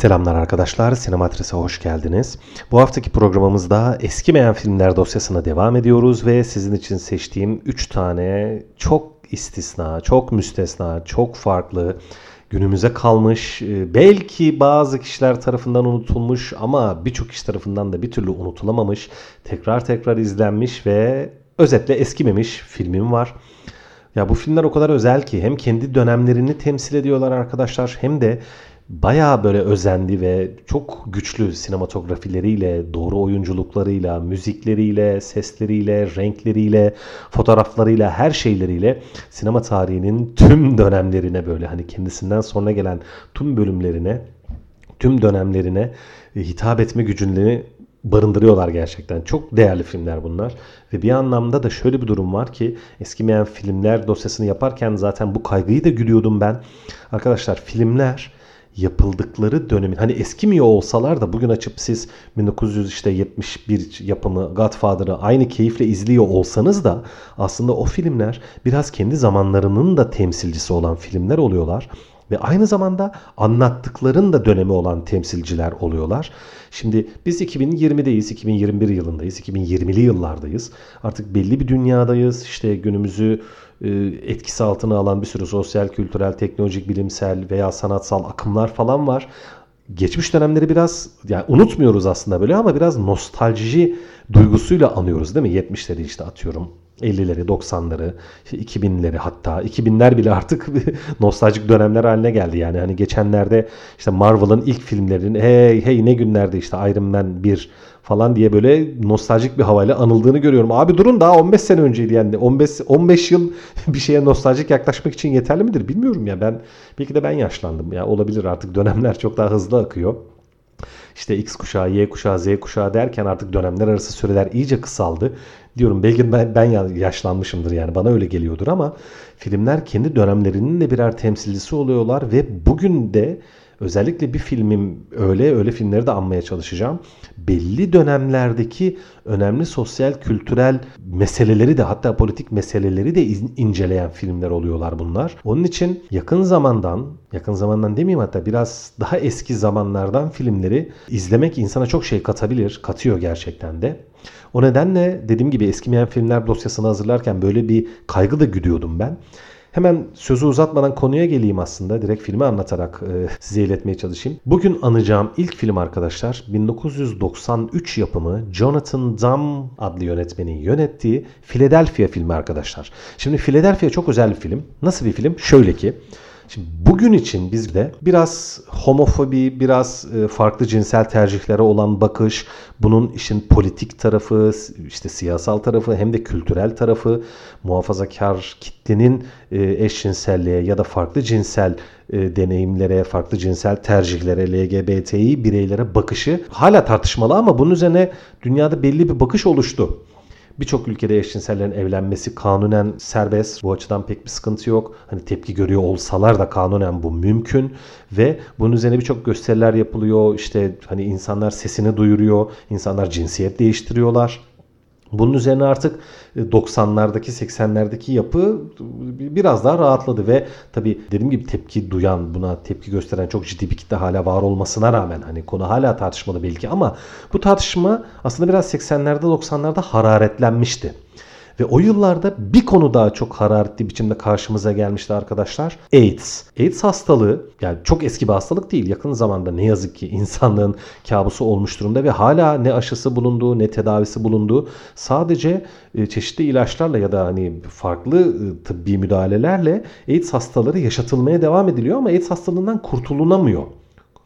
Selamlar arkadaşlar, Sinematris'e hoş geldiniz. Bu haftaki programımızda eskimeyen filmler dosyasına devam ediyoruz ve sizin için seçtiğim 3 tane çok istisna, çok müstesna, çok farklı, günümüze kalmış, e, belki bazı kişiler tarafından unutulmuş ama birçok kişi tarafından da bir türlü unutulamamış, tekrar tekrar izlenmiş ve özetle eskimemiş filmim var. Ya bu filmler o kadar özel ki hem kendi dönemlerini temsil ediyorlar arkadaşlar hem de bayağı böyle özendi ve çok güçlü sinematografileriyle, doğru oyunculuklarıyla, müzikleriyle, sesleriyle, renkleriyle, fotoğraflarıyla, her şeyleriyle sinema tarihinin tüm dönemlerine böyle hani kendisinden sonra gelen tüm bölümlerine, tüm dönemlerine hitap etme gücünü barındırıyorlar gerçekten. Çok değerli filmler bunlar. Ve bir anlamda da şöyle bir durum var ki eskimeyen filmler dosyasını yaparken zaten bu kaygıyı da gülüyordum ben. Arkadaşlar filmler yapıldıkları dönemin hani eskimiyor olsalar da bugün açıp siz 1971 yapımı Godfather'ı aynı keyifle izliyor olsanız da aslında o filmler biraz kendi zamanlarının da temsilcisi olan filmler oluyorlar ve aynı zamanda anlattıkların da dönemi olan temsilciler oluyorlar. Şimdi biz 2020'deyiz, 2021 yılındayız, 2020'li yıllardayız. Artık belli bir dünyadayız. İşte günümüzü e, etkisi altına alan bir sürü sosyal, kültürel, teknolojik, bilimsel veya sanatsal akımlar falan var. Geçmiş dönemleri biraz yani unutmuyoruz aslında böyle ama biraz nostalji duygusuyla anıyoruz değil mi? 70'leri işte atıyorum 50'leri, 90'ları, 2000'leri hatta 2000'ler bile artık nostaljik dönemler haline geldi. Yani hani geçenlerde işte Marvel'ın ilk filmlerinin hey hey ne günlerde işte Iron Man 1 falan diye böyle nostaljik bir havayla anıldığını görüyorum. Abi durun daha 15 sene önceydi yani 15 15 yıl bir şeye nostaljik yaklaşmak için yeterli midir bilmiyorum ya. Ben belki de ben yaşlandım ya olabilir artık dönemler çok daha hızlı akıyor işte X kuşağı, Y kuşağı, Z kuşağı derken artık dönemler arası süreler iyice kısaldı. Diyorum belki ben, ben yaşlanmışımdır yani bana öyle geliyordur ama filmler kendi dönemlerinin de birer temsilcisi oluyorlar ve bugün de Özellikle bir filmim öyle öyle filmleri de anmaya çalışacağım. Belli dönemlerdeki önemli sosyal kültürel meseleleri de hatta politik meseleleri de inceleyen filmler oluyorlar bunlar. Onun için yakın zamandan, yakın zamandan demeyeyim hatta biraz daha eski zamanlardan filmleri izlemek insana çok şey katabilir, katıyor gerçekten de. O nedenle dediğim gibi eskimeyen filmler dosyasını hazırlarken böyle bir kaygı da güdüyordum ben. Hemen sözü uzatmadan konuya geleyim aslında. Direkt filmi anlatarak e, size iletmeye çalışayım. Bugün anacağım ilk film arkadaşlar 1993 yapımı Jonathan Demme adlı yönetmenin yönettiği Philadelphia filmi arkadaşlar. Şimdi Philadelphia çok özel bir film. Nasıl bir film? Şöyle ki Şimdi bugün için bizde biraz homofobi, biraz e, farklı cinsel tercihlere olan bakış, bunun işin politik tarafı, işte siyasal tarafı hem de kültürel tarafı, muhafazakar kitlenin e, eşcinselliğe ya da farklı cinsel e, deneyimlere, farklı cinsel tercihlere, LGBTİ bireylere bakışı hala tartışmalı ama bunun üzerine dünyada belli bir bakış oluştu. Birçok ülkede eşcinsellerin evlenmesi kanunen serbest. Bu açıdan pek bir sıkıntı yok. Hani tepki görüyor olsalar da kanunen bu mümkün ve bunun üzerine birçok gösteriler yapılıyor. İşte hani insanlar sesini duyuruyor. insanlar cinsiyet değiştiriyorlar. Bunun üzerine artık 90'lardaki e, 80'lerdeki yapı biraz daha rahatladı ve tabi dediğim gibi tepki duyan buna tepki gösteren çok ciddi bir kitle hala var olmasına rağmen hani konu hala tartışmalı belki ama bu tartışma aslında biraz 80'lerde 90'larda hararetlenmişti. Ve o yıllarda bir konu daha çok hararetli biçimde karşımıza gelmişti arkadaşlar. AIDS. AIDS hastalığı yani çok eski bir hastalık değil. Yakın zamanda ne yazık ki insanlığın kabusu olmuş durumda ve hala ne aşısı bulunduğu ne tedavisi bulunduğu sadece e, çeşitli ilaçlarla ya da hani farklı e, tıbbi müdahalelerle AIDS hastaları yaşatılmaya devam ediliyor ama AIDS hastalığından kurtulunamıyor.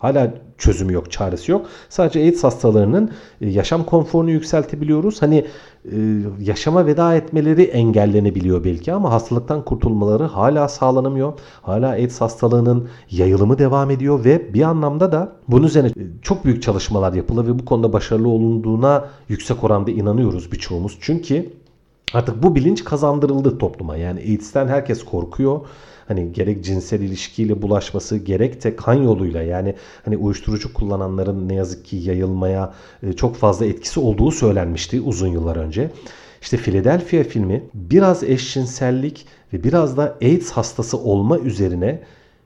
Hala çözümü yok, çaresi yok. Sadece AIDS hastalarının e, yaşam konforunu yükseltebiliyoruz. Hani e, yaşama veda etmeleri engellenebiliyor belki ama hastalıktan kurtulmaları hala sağlanamıyor. Hala AIDS hastalığının yayılımı devam ediyor ve bir anlamda da bunun üzerine e, çok büyük çalışmalar yapılıyor ve bu konuda başarılı olunduğuna yüksek oranda inanıyoruz birçoğumuz. Çünkü artık bu bilinç kazandırıldı topluma. Yani AIDS'ten herkes korkuyor hani gerek cinsel ilişkiyle bulaşması gerek de kan yoluyla yani hani uyuşturucu kullananların ne yazık ki yayılmaya e, çok fazla etkisi olduğu söylenmişti uzun yıllar önce. İşte Philadelphia filmi biraz eşcinsellik ve biraz da AIDS hastası olma üzerine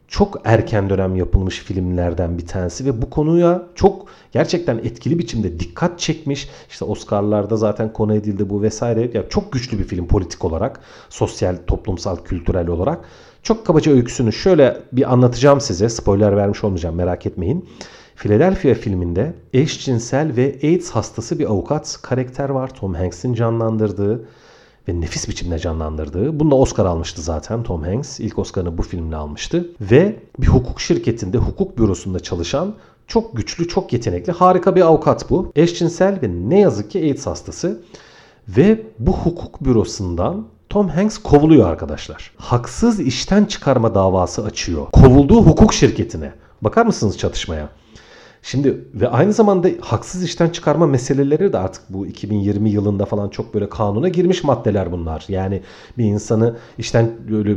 çok erken dönem yapılmış filmlerden bir tanesi ve bu konuya çok gerçekten etkili biçimde dikkat çekmiş. İşte Oscar'larda zaten konu edildi bu vesaire. Ya çok güçlü bir film politik olarak, sosyal, toplumsal, kültürel olarak. Çok kabaca öyküsünü şöyle bir anlatacağım size. Spoiler vermiş olmayacağım merak etmeyin. Philadelphia filminde eşcinsel ve AIDS hastası bir avukat karakter var. Tom Hanks'in canlandırdığı ve nefis biçimde canlandırdığı. Bunda Oscar almıştı zaten Tom Hanks. İlk Oscar'ını bu filmle almıştı. Ve bir hukuk şirketinde, hukuk bürosunda çalışan çok güçlü, çok yetenekli, harika bir avukat bu. Eşcinsel ve ne yazık ki AIDS hastası. Ve bu hukuk bürosundan Tom Hanks kovuluyor arkadaşlar. Haksız işten çıkarma davası açıyor. Kovulduğu hukuk şirketine. Bakar mısınız çatışmaya? Şimdi ve aynı zamanda haksız işten çıkarma meseleleri de artık bu 2020 yılında falan çok böyle kanuna girmiş maddeler bunlar. Yani bir insanı işten böyle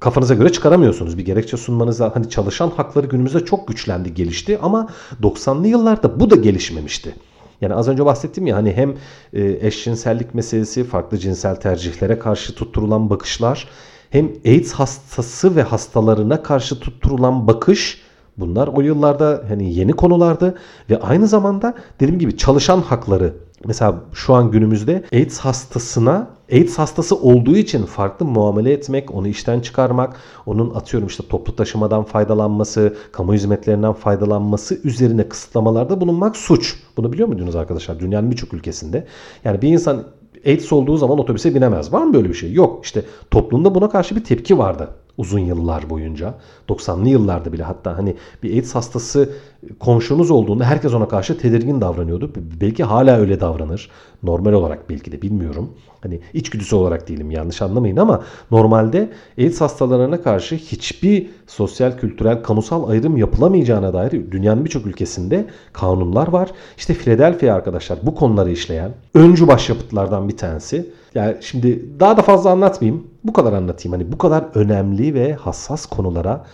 kafanıza göre çıkaramıyorsunuz. Bir gerekçe sunmanız hani çalışan hakları günümüzde çok güçlendi, gelişti ama 90'lı yıllarda bu da gelişmemişti. Yani az önce bahsettim ya hani hem e, eşcinsellik meselesi, farklı cinsel tercihlere karşı tutturulan bakışlar, hem AIDS hastası ve hastalarına karşı tutturulan bakış Bunlar o yıllarda hani yeni konulardı ve aynı zamanda dediğim gibi çalışan hakları Mesela şu an günümüzde AIDS hastasına AIDS hastası olduğu için farklı muamele etmek, onu işten çıkarmak, onun atıyorum işte toplu taşımadan faydalanması, kamu hizmetlerinden faydalanması üzerine kısıtlamalarda bulunmak suç. Bunu biliyor muydunuz arkadaşlar? Dünyanın birçok ülkesinde. Yani bir insan AIDS olduğu zaman otobüse binemez. Var mı böyle bir şey? Yok. İşte toplumda buna karşı bir tepki vardı uzun yıllar boyunca. 90'lı yıllarda bile hatta hani bir AIDS hastası komşunuz olduğunda herkes ona karşı tedirgin davranıyordu. Belki hala öyle davranır. Normal olarak belki de bilmiyorum. Hani içgüdüsü olarak değilim yanlış anlamayın ama normalde AIDS hastalarına karşı hiçbir sosyal, kültürel, kamusal ayrım yapılamayacağına dair dünyanın birçok ülkesinde kanunlar var. İşte Philadelphia arkadaşlar bu konuları işleyen öncü başyapıtlardan bir tanesi. Yani şimdi daha da fazla anlatmayayım. Bu kadar anlatayım. Hani bu kadar önemli ve hassas konulara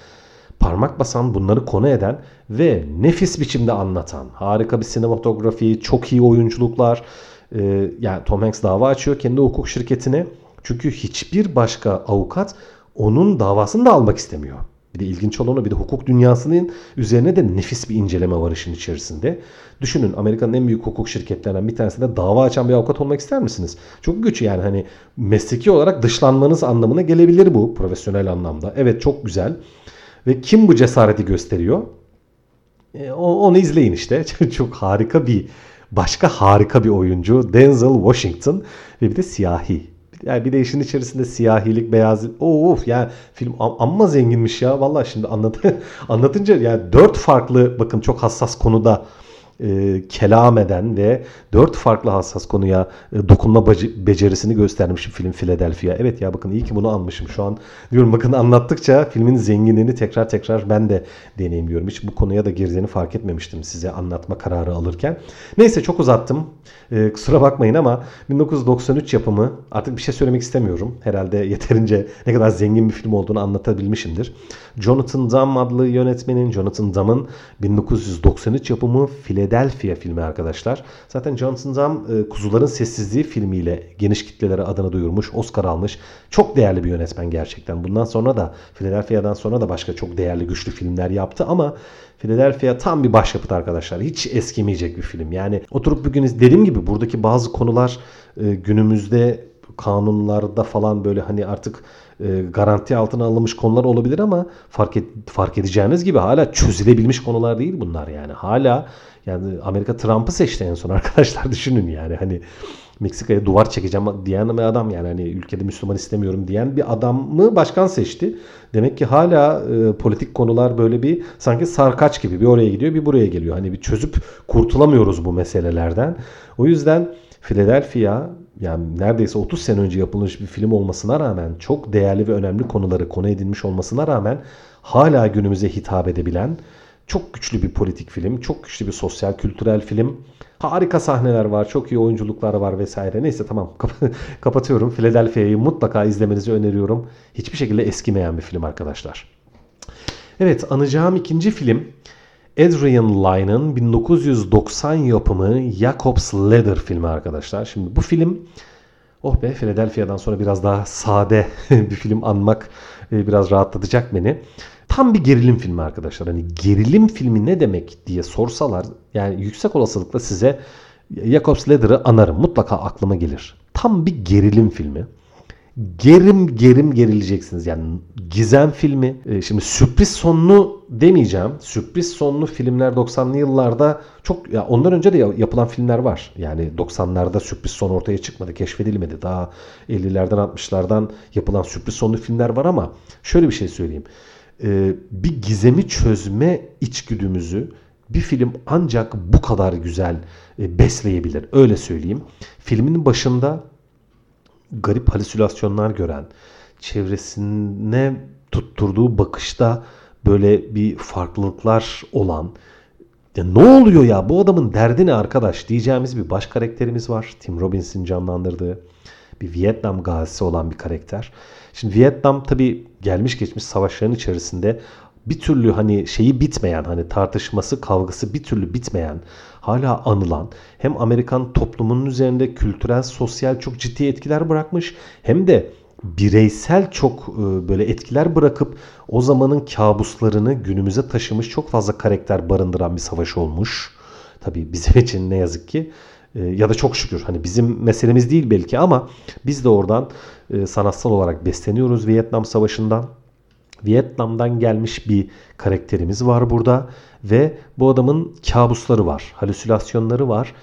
parmak basan, bunları konu eden ve nefis biçimde anlatan, harika bir sinematografi, çok iyi oyunculuklar. Ee, yani Tom Hanks dava açıyor kendi hukuk şirketine. Çünkü hiçbir başka avukat onun davasını da almak istemiyor. Bir de ilginç olanı bir de hukuk dünyasının üzerine de nefis bir inceleme var işin içerisinde. Düşünün Amerika'nın en büyük hukuk şirketlerinden bir tanesinde dava açan bir avukat olmak ister misiniz? Çok güç yani hani mesleki olarak dışlanmanız anlamına gelebilir bu profesyonel anlamda. Evet çok güzel. Ve kim bu cesareti gösteriyor? E, onu izleyin işte. çok harika bir başka harika bir oyuncu Denzel Washington ve bir de siyahi yani bir de işin içerisinde siyahilik, beyaz, of yani film amma zenginmiş ya. Vallahi şimdi anlat anlatınca yani dört farklı bakın çok hassas konuda e, kelam eden ve dört farklı hassas konuya e, dokunma becerisini göstermiş film Philadelphia. Evet ya bakın iyi ki bunu almışım şu an. Diyorum bakın anlattıkça filmin zenginliğini tekrar tekrar ben de deneyimliyorum. Hiç bu konuya da girdiğini fark etmemiştim size anlatma kararı alırken. Neyse çok uzattım. E, kusura bakmayın ama 1993 yapımı artık bir şey söylemek istemiyorum. Herhalde yeterince ne kadar zengin bir film olduğunu anlatabilmişimdir. Jonathan Demme adlı yönetmenin Jonathan Damme'ın 1993 yapımı Philadelphia filmi arkadaşlar. Zaten Jonathan Demme e, Kuzuların Sessizliği filmiyle geniş kitlelere adını duyurmuş, Oscar almış. Çok değerli bir yönetmen gerçekten. Bundan sonra da Philadelphia'dan sonra da başka çok değerli güçlü filmler yaptı ama Philadelphia tam bir başyapıt arkadaşlar. Hiç eskimeyecek bir film. Yani oturup bugün dediğim gibi buradaki bazı konular e, günümüzde kanunlarda falan böyle hani artık e, garanti altına alınmış konular olabilir ama fark, et, fark edeceğiniz gibi hala çözülebilmiş konular değil bunlar yani. Hala yani Amerika Trump'ı seçti en son arkadaşlar düşünün yani hani Meksika'ya duvar çekeceğim diyen bir adam yani hani ülkede Müslüman istemiyorum diyen bir adamı başkan seçti. Demek ki hala e, politik konular böyle bir sanki sarkaç gibi bir oraya gidiyor bir buraya geliyor. Hani bir çözüp kurtulamıyoruz bu meselelerden. O yüzden Philadelphia yani neredeyse 30 sene önce yapılmış bir film olmasına rağmen çok değerli ve önemli konuları konu edilmiş olmasına rağmen hala günümüze hitap edebilen çok güçlü bir politik film, çok güçlü bir sosyal kültürel film. Harika sahneler var, çok iyi oyunculuklar var vesaire. Neyse tamam kapatıyorum. Philadelphia'yı mutlaka izlemenizi öneriyorum. Hiçbir şekilde eskimeyen bir film arkadaşlar. Evet anacağım ikinci film Adrian Lyne'ın 1990 yapımı Jacob's Ladder filmi arkadaşlar. Şimdi bu film oh be Philadelphia'dan sonra biraz daha sade bir film anmak e, biraz rahatlatacak beni. Tam bir gerilim filmi arkadaşlar. Hani gerilim filmi ne demek diye sorsalar yani yüksek olasılıkla size Jacobs Ladder'ı anarım. Mutlaka aklıma gelir. Tam bir gerilim filmi gerim gerim gerileceksiniz. Yani gizem filmi. E, şimdi sürpriz sonlu demeyeceğim. Sürpriz sonlu filmler 90'lı yıllarda çok ya ondan önce de yapılan filmler var. Yani 90'larda sürpriz son ortaya çıkmadı, keşfedilmedi. Daha 50'lerden 60'lardan yapılan sürpriz sonlu filmler var ama şöyle bir şey söyleyeyim. E, bir gizemi çözme içgüdümüzü bir film ancak bu kadar güzel e, besleyebilir. Öyle söyleyeyim. Filmin başında garip halüsinasyonlar gören, çevresine tutturduğu bakışta böyle bir farklılıklar olan ya ne oluyor ya bu adamın derdi ne arkadaş diyeceğimiz bir baş karakterimiz var. Tim Robbins'in canlandırdığı bir Vietnam gazisi olan bir karakter. Şimdi Vietnam tabi gelmiş geçmiş savaşların içerisinde bir türlü hani şeyi bitmeyen hani tartışması kavgası bir türlü bitmeyen hala anılan hem Amerikan toplumunun üzerinde kültürel sosyal çok ciddi etkiler bırakmış hem de bireysel çok e, böyle etkiler bırakıp o zamanın kabuslarını günümüze taşımış çok fazla karakter barındıran bir savaş olmuş. Tabii bizim için ne yazık ki e, ya da çok şükür hani bizim meselemiz değil belki ama biz de oradan e, sanatsal olarak besleniyoruz Vietnam Savaşı'ndan. Vietnam'dan gelmiş bir karakterimiz var burada ve bu adamın kabusları var, halüsinasyonları var.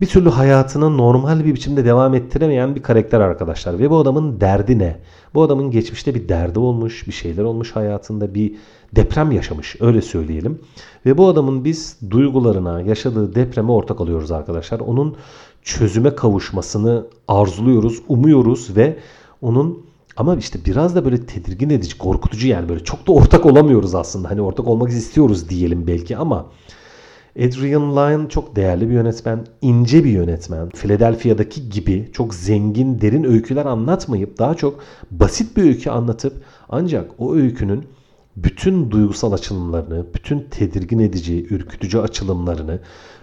Bir türlü hayatını normal bir biçimde devam ettiremeyen bir karakter arkadaşlar. Ve bu adamın derdi ne? Bu adamın geçmişte bir derdi olmuş, bir şeyler olmuş hayatında, bir deprem yaşamış öyle söyleyelim. Ve bu adamın biz duygularına, yaşadığı depreme ortak alıyoruz arkadaşlar. Onun çözüme kavuşmasını arzuluyoruz, umuyoruz ve onun ama işte biraz da böyle tedirgin edici, korkutucu yani böyle çok da ortak olamıyoruz aslında. Hani ortak olmak istiyoruz diyelim belki ama Adrian Lyne çok değerli bir yönetmen, ince bir yönetmen. Philadelphia'daki gibi çok zengin, derin öyküler anlatmayıp daha çok basit bir öykü anlatıp ancak o öykünün bütün duygusal açılımlarını, bütün tedirgin edici, ürkütücü açılımlarını,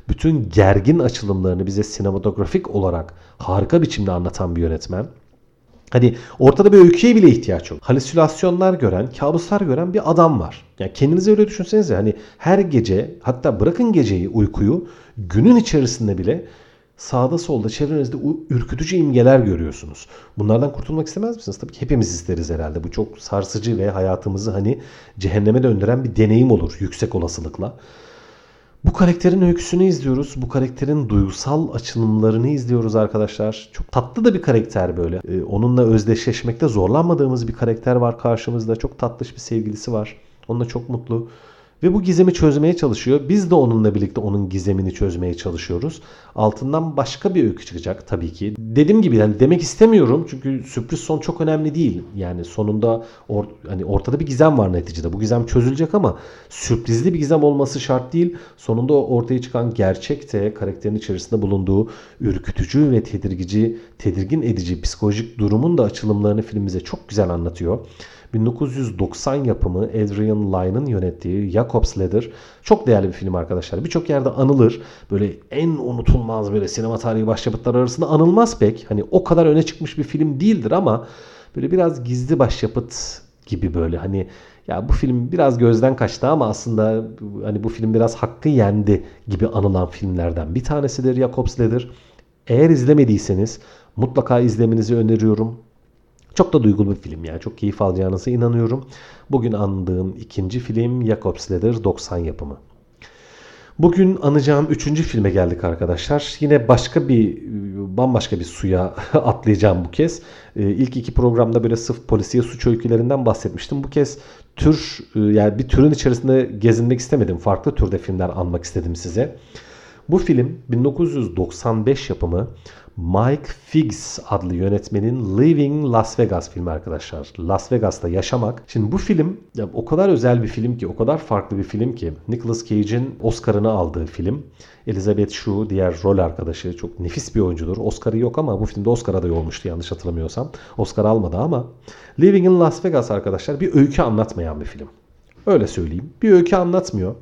bütün gergin açılımlarını bize sinematografik olarak harika biçimde anlatan bir yönetmen. Hani ortada bir öyküye bile ihtiyaç yok. Halüsinasyonlar gören, kabuslar gören bir adam var. Yani kendinize öyle düşünsenize hani her gece hatta bırakın geceyi uykuyu günün içerisinde bile sağda solda çevrenizde ürkütücü imgeler görüyorsunuz. Bunlardan kurtulmak istemez misiniz? Tabii ki hepimiz isteriz herhalde. Bu çok sarsıcı ve hayatımızı hani cehenneme döndüren bir deneyim olur yüksek olasılıkla. Bu karakterin öyküsünü izliyoruz. Bu karakterin duygusal açılımlarını izliyoruz arkadaşlar. Çok tatlı da bir karakter böyle. Ee, onunla özdeşleşmekte zorlanmadığımız bir karakter var karşımızda. Çok tatlış bir sevgilisi var. Onunla çok mutlu. Ve bu gizemi çözmeye çalışıyor. Biz de onunla birlikte onun gizemini çözmeye çalışıyoruz. Altından başka bir öykü çıkacak tabii ki. Dediğim gibi yani demek istemiyorum çünkü sürpriz son çok önemli değil. Yani sonunda or, hani ortada bir gizem var neticede. Bu gizem çözülecek ama sürprizli bir gizem olması şart değil. Sonunda ortaya çıkan gerçek de karakterin içerisinde bulunduğu ürkütücü ve tedirgici, tedirgin edici psikolojik durumun da açılımlarını filmimize çok güzel anlatıyor. 1990 yapımı Adrian Lyne'ın yönettiği Jacob's Ladder çok değerli bir film arkadaşlar. Birçok yerde anılır. Böyle en unutulmaz böyle sinema tarihi başyapıtları arasında anılmaz pek. Hani o kadar öne çıkmış bir film değildir ama böyle biraz gizli başyapıt gibi böyle hani ya bu film biraz gözden kaçtı ama aslında hani bu film biraz hakkı yendi gibi anılan filmlerden bir tanesidir Jacob's Ladder. Eğer izlemediyseniz mutlaka izlemenizi öneriyorum. Çok da duygulu bir film yani. Çok keyif alacağınıza inanıyorum. Bugün andığım ikinci film Jacob's Ladder 90 yapımı. Bugün anacağım üçüncü filme geldik arkadaşlar. Yine başka bir bambaşka bir suya atlayacağım bu kez. Ee, ilk iki programda böyle sıf polisiye suç öykülerinden bahsetmiştim. Bu kez tür e, yani bir türün içerisinde gezinmek istemedim. Farklı türde filmler anmak istedim size. Bu film 1995 yapımı Mike Figgs adlı yönetmenin Living Las Vegas filmi arkadaşlar. Las Vegas'ta yaşamak. Şimdi bu film ya, o kadar özel bir film ki, o kadar farklı bir film ki. Nicolas Cage'in Oscar'ını aldığı film. Elizabeth Shue diğer rol arkadaşı çok nefis bir oyuncudur. Oscar'ı yok ama bu filmde Oscar adayı olmuştu yanlış hatırlamıyorsam. Oscar almadı ama Living in Las Vegas arkadaşlar bir öykü anlatmayan bir film. Öyle söyleyeyim. Bir öykü anlatmıyor.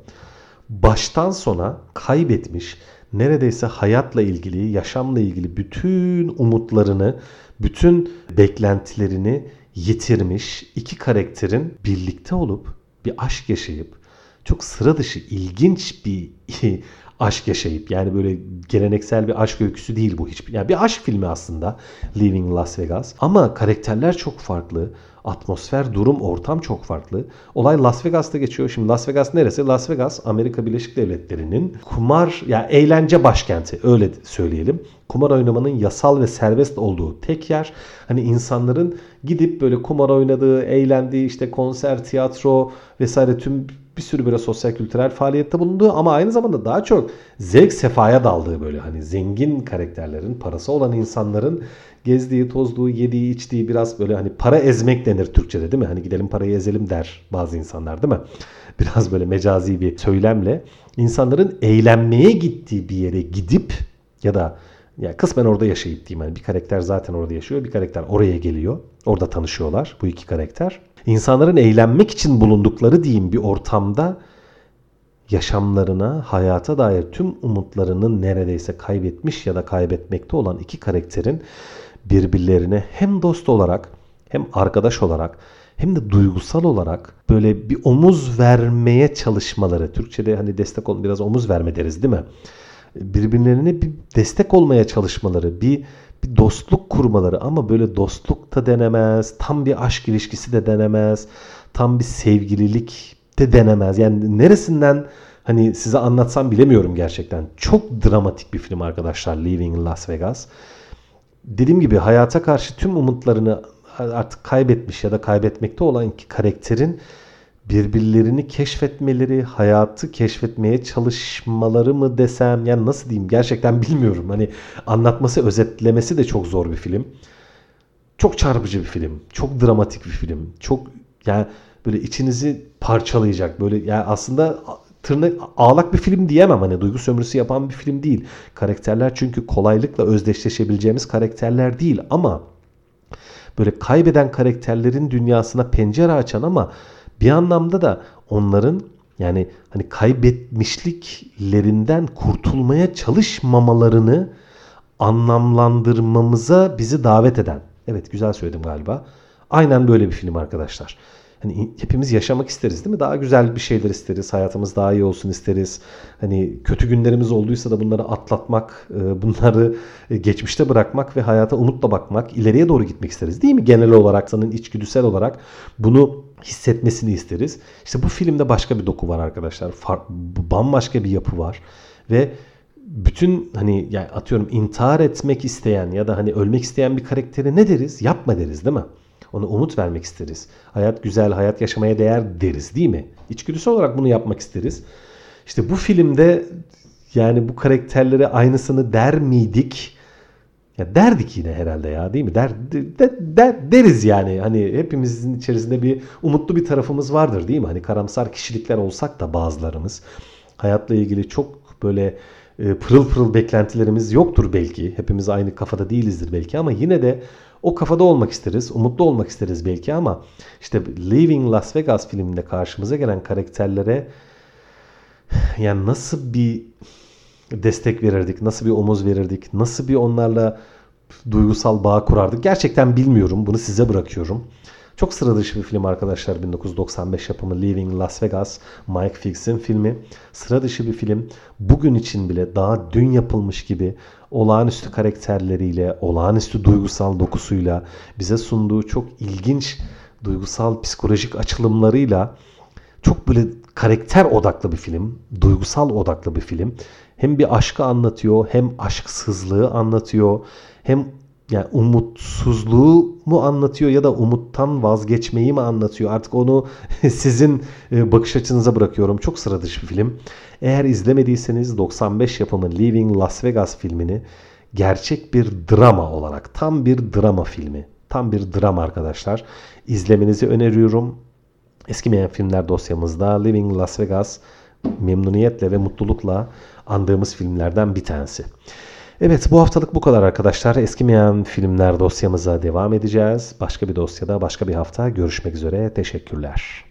Baştan sona kaybetmiş neredeyse hayatla ilgili, yaşamla ilgili bütün umutlarını, bütün beklentilerini yitirmiş iki karakterin birlikte olup bir aşk yaşayıp çok sıra dışı ilginç bir aşk yaşayıp yani böyle geleneksel bir aşk öyküsü değil bu hiçbir. Yani bir aşk filmi aslında Leaving Las Vegas ama karakterler çok farklı. Atmosfer, durum, ortam çok farklı. Olay Las Vegas'ta geçiyor. Şimdi Las Vegas neresi? Las Vegas Amerika Birleşik Devletleri'nin kumar ya yani eğlence başkenti öyle söyleyelim. Kumar oynamanın yasal ve serbest olduğu tek yer. Hani insanların gidip böyle kumar oynadığı, eğlendiği işte konser, tiyatro vesaire tüm bir sürü böyle sosyal kültürel faaliyette bulunduğu ama aynı zamanda daha çok zevk sefaya daldığı böyle hani zengin karakterlerin, parası olan insanların gezdiği, tozduğu, yediği, içtiği biraz böyle hani para ezmek denir Türkçe'de değil mi? Hani gidelim parayı ezelim der bazı insanlar değil mi? Biraz böyle mecazi bir söylemle insanların eğlenmeye gittiği bir yere gidip ya da yani kısmen orada yaşayıp diyeyim. Yani bir karakter zaten orada yaşıyor. Bir karakter oraya geliyor. Orada tanışıyorlar bu iki karakter. İnsanların eğlenmek için bulundukları diyeyim bir ortamda yaşamlarına, hayata dair tüm umutlarını neredeyse kaybetmiş ya da kaybetmekte olan iki karakterin birbirlerine hem dost olarak hem arkadaş olarak hem de duygusal olarak böyle bir omuz vermeye çalışmaları. Türkçe'de hani destek ol biraz omuz verme deriz değil mi? Birbirlerine bir destek olmaya çalışmaları, bir bir dostluk kurmaları ama böyle dostluk da denemez, tam bir aşk ilişkisi de denemez, tam bir sevgililik de denemez. Yani neresinden hani size anlatsam bilemiyorum gerçekten. Çok dramatik bir film arkadaşlar Leaving Las Vegas. Dediğim gibi hayata karşı tüm umutlarını artık kaybetmiş ya da kaybetmekte olan iki karakterin birbirlerini keşfetmeleri, hayatı keşfetmeye çalışmaları mı desem yani nasıl diyeyim gerçekten bilmiyorum. Hani anlatması, özetlemesi de çok zor bir film. Çok çarpıcı bir film. Çok dramatik bir film. Çok yani böyle içinizi parçalayacak. Böyle yani aslında tırnak ağlak bir film diyemem hani duygu sömürüsü yapan bir film değil. Karakterler çünkü kolaylıkla özdeşleşebileceğimiz karakterler değil ama böyle kaybeden karakterlerin dünyasına pencere açan ama bir anlamda da onların yani hani kaybetmişliklerinden kurtulmaya çalışmamalarını anlamlandırmamıza bizi davet eden. Evet güzel söyledim galiba. Aynen böyle bir film arkadaşlar. Hani hepimiz yaşamak isteriz değil mi? Daha güzel bir şeyler isteriz. Hayatımız daha iyi olsun isteriz. Hani kötü günlerimiz olduysa da bunları atlatmak, e, bunları e, geçmişte bırakmak ve hayata umutla bakmak, ileriye doğru gitmek isteriz. Değil mi? Genel olarak, sanın içgüdüsel olarak bunu hissetmesini isteriz. İşte bu filmde başka bir doku var arkadaşlar. Fark, bambaşka bir yapı var. Ve bütün hani yani atıyorum intihar etmek isteyen ya da hani ölmek isteyen bir karaktere ne deriz? Yapma deriz değil mi? Ona umut vermek isteriz. Hayat güzel, hayat yaşamaya değer deriz değil mi? İçgüdüsel olarak bunu yapmak isteriz. İşte bu filmde yani bu karakterlere aynısını der miydik? Ya derdik yine herhalde ya değil mi? Der, de, de, deriz yani. Hani hepimizin içerisinde bir umutlu bir tarafımız vardır değil mi? Hani karamsar kişilikler olsak da bazılarımız hayatla ilgili çok böyle e, pırıl pırıl beklentilerimiz yoktur belki. Hepimiz aynı kafada değilizdir belki ama yine de o kafada olmak isteriz, umutlu olmak isteriz belki ama işte Leaving Las Vegas filminde karşımıza gelen karakterlere yani nasıl bir destek verirdik, nasıl bir omuz verirdik, nasıl bir onlarla duygusal bağ kurardık gerçekten bilmiyorum. Bunu size bırakıyorum. Çok sıra dışı bir film arkadaşlar. 1995 yapımı Leaving Las Vegas. Mike Fix'in filmi. Sıra dışı bir film. Bugün için bile daha dün yapılmış gibi olağanüstü karakterleriyle, olağanüstü duygusal dokusuyla bize sunduğu çok ilginç duygusal psikolojik açılımlarıyla çok böyle karakter odaklı bir film, duygusal odaklı bir film. Hem bir aşkı anlatıyor, hem aşksızlığı anlatıyor, hem yani umutsuzluğu mu anlatıyor ya da umuttan vazgeçmeyi mi anlatıyor? Artık onu sizin e, bakış açınıza bırakıyorum. Çok sıra dışı bir film. Eğer izlemediyseniz 95 yapımı Leaving Las Vegas filmini gerçek bir drama olarak tam bir drama filmi. Tam bir drama arkadaşlar. İzlemenizi öneriyorum. Eskimeyen filmler dosyamızda Living Las Vegas memnuniyetle ve mutlulukla andığımız filmlerden bir tanesi. Evet bu haftalık bu kadar arkadaşlar. Eskimeyen filmler dosyamıza devam edeceğiz. Başka bir dosyada başka bir hafta görüşmek üzere. Teşekkürler.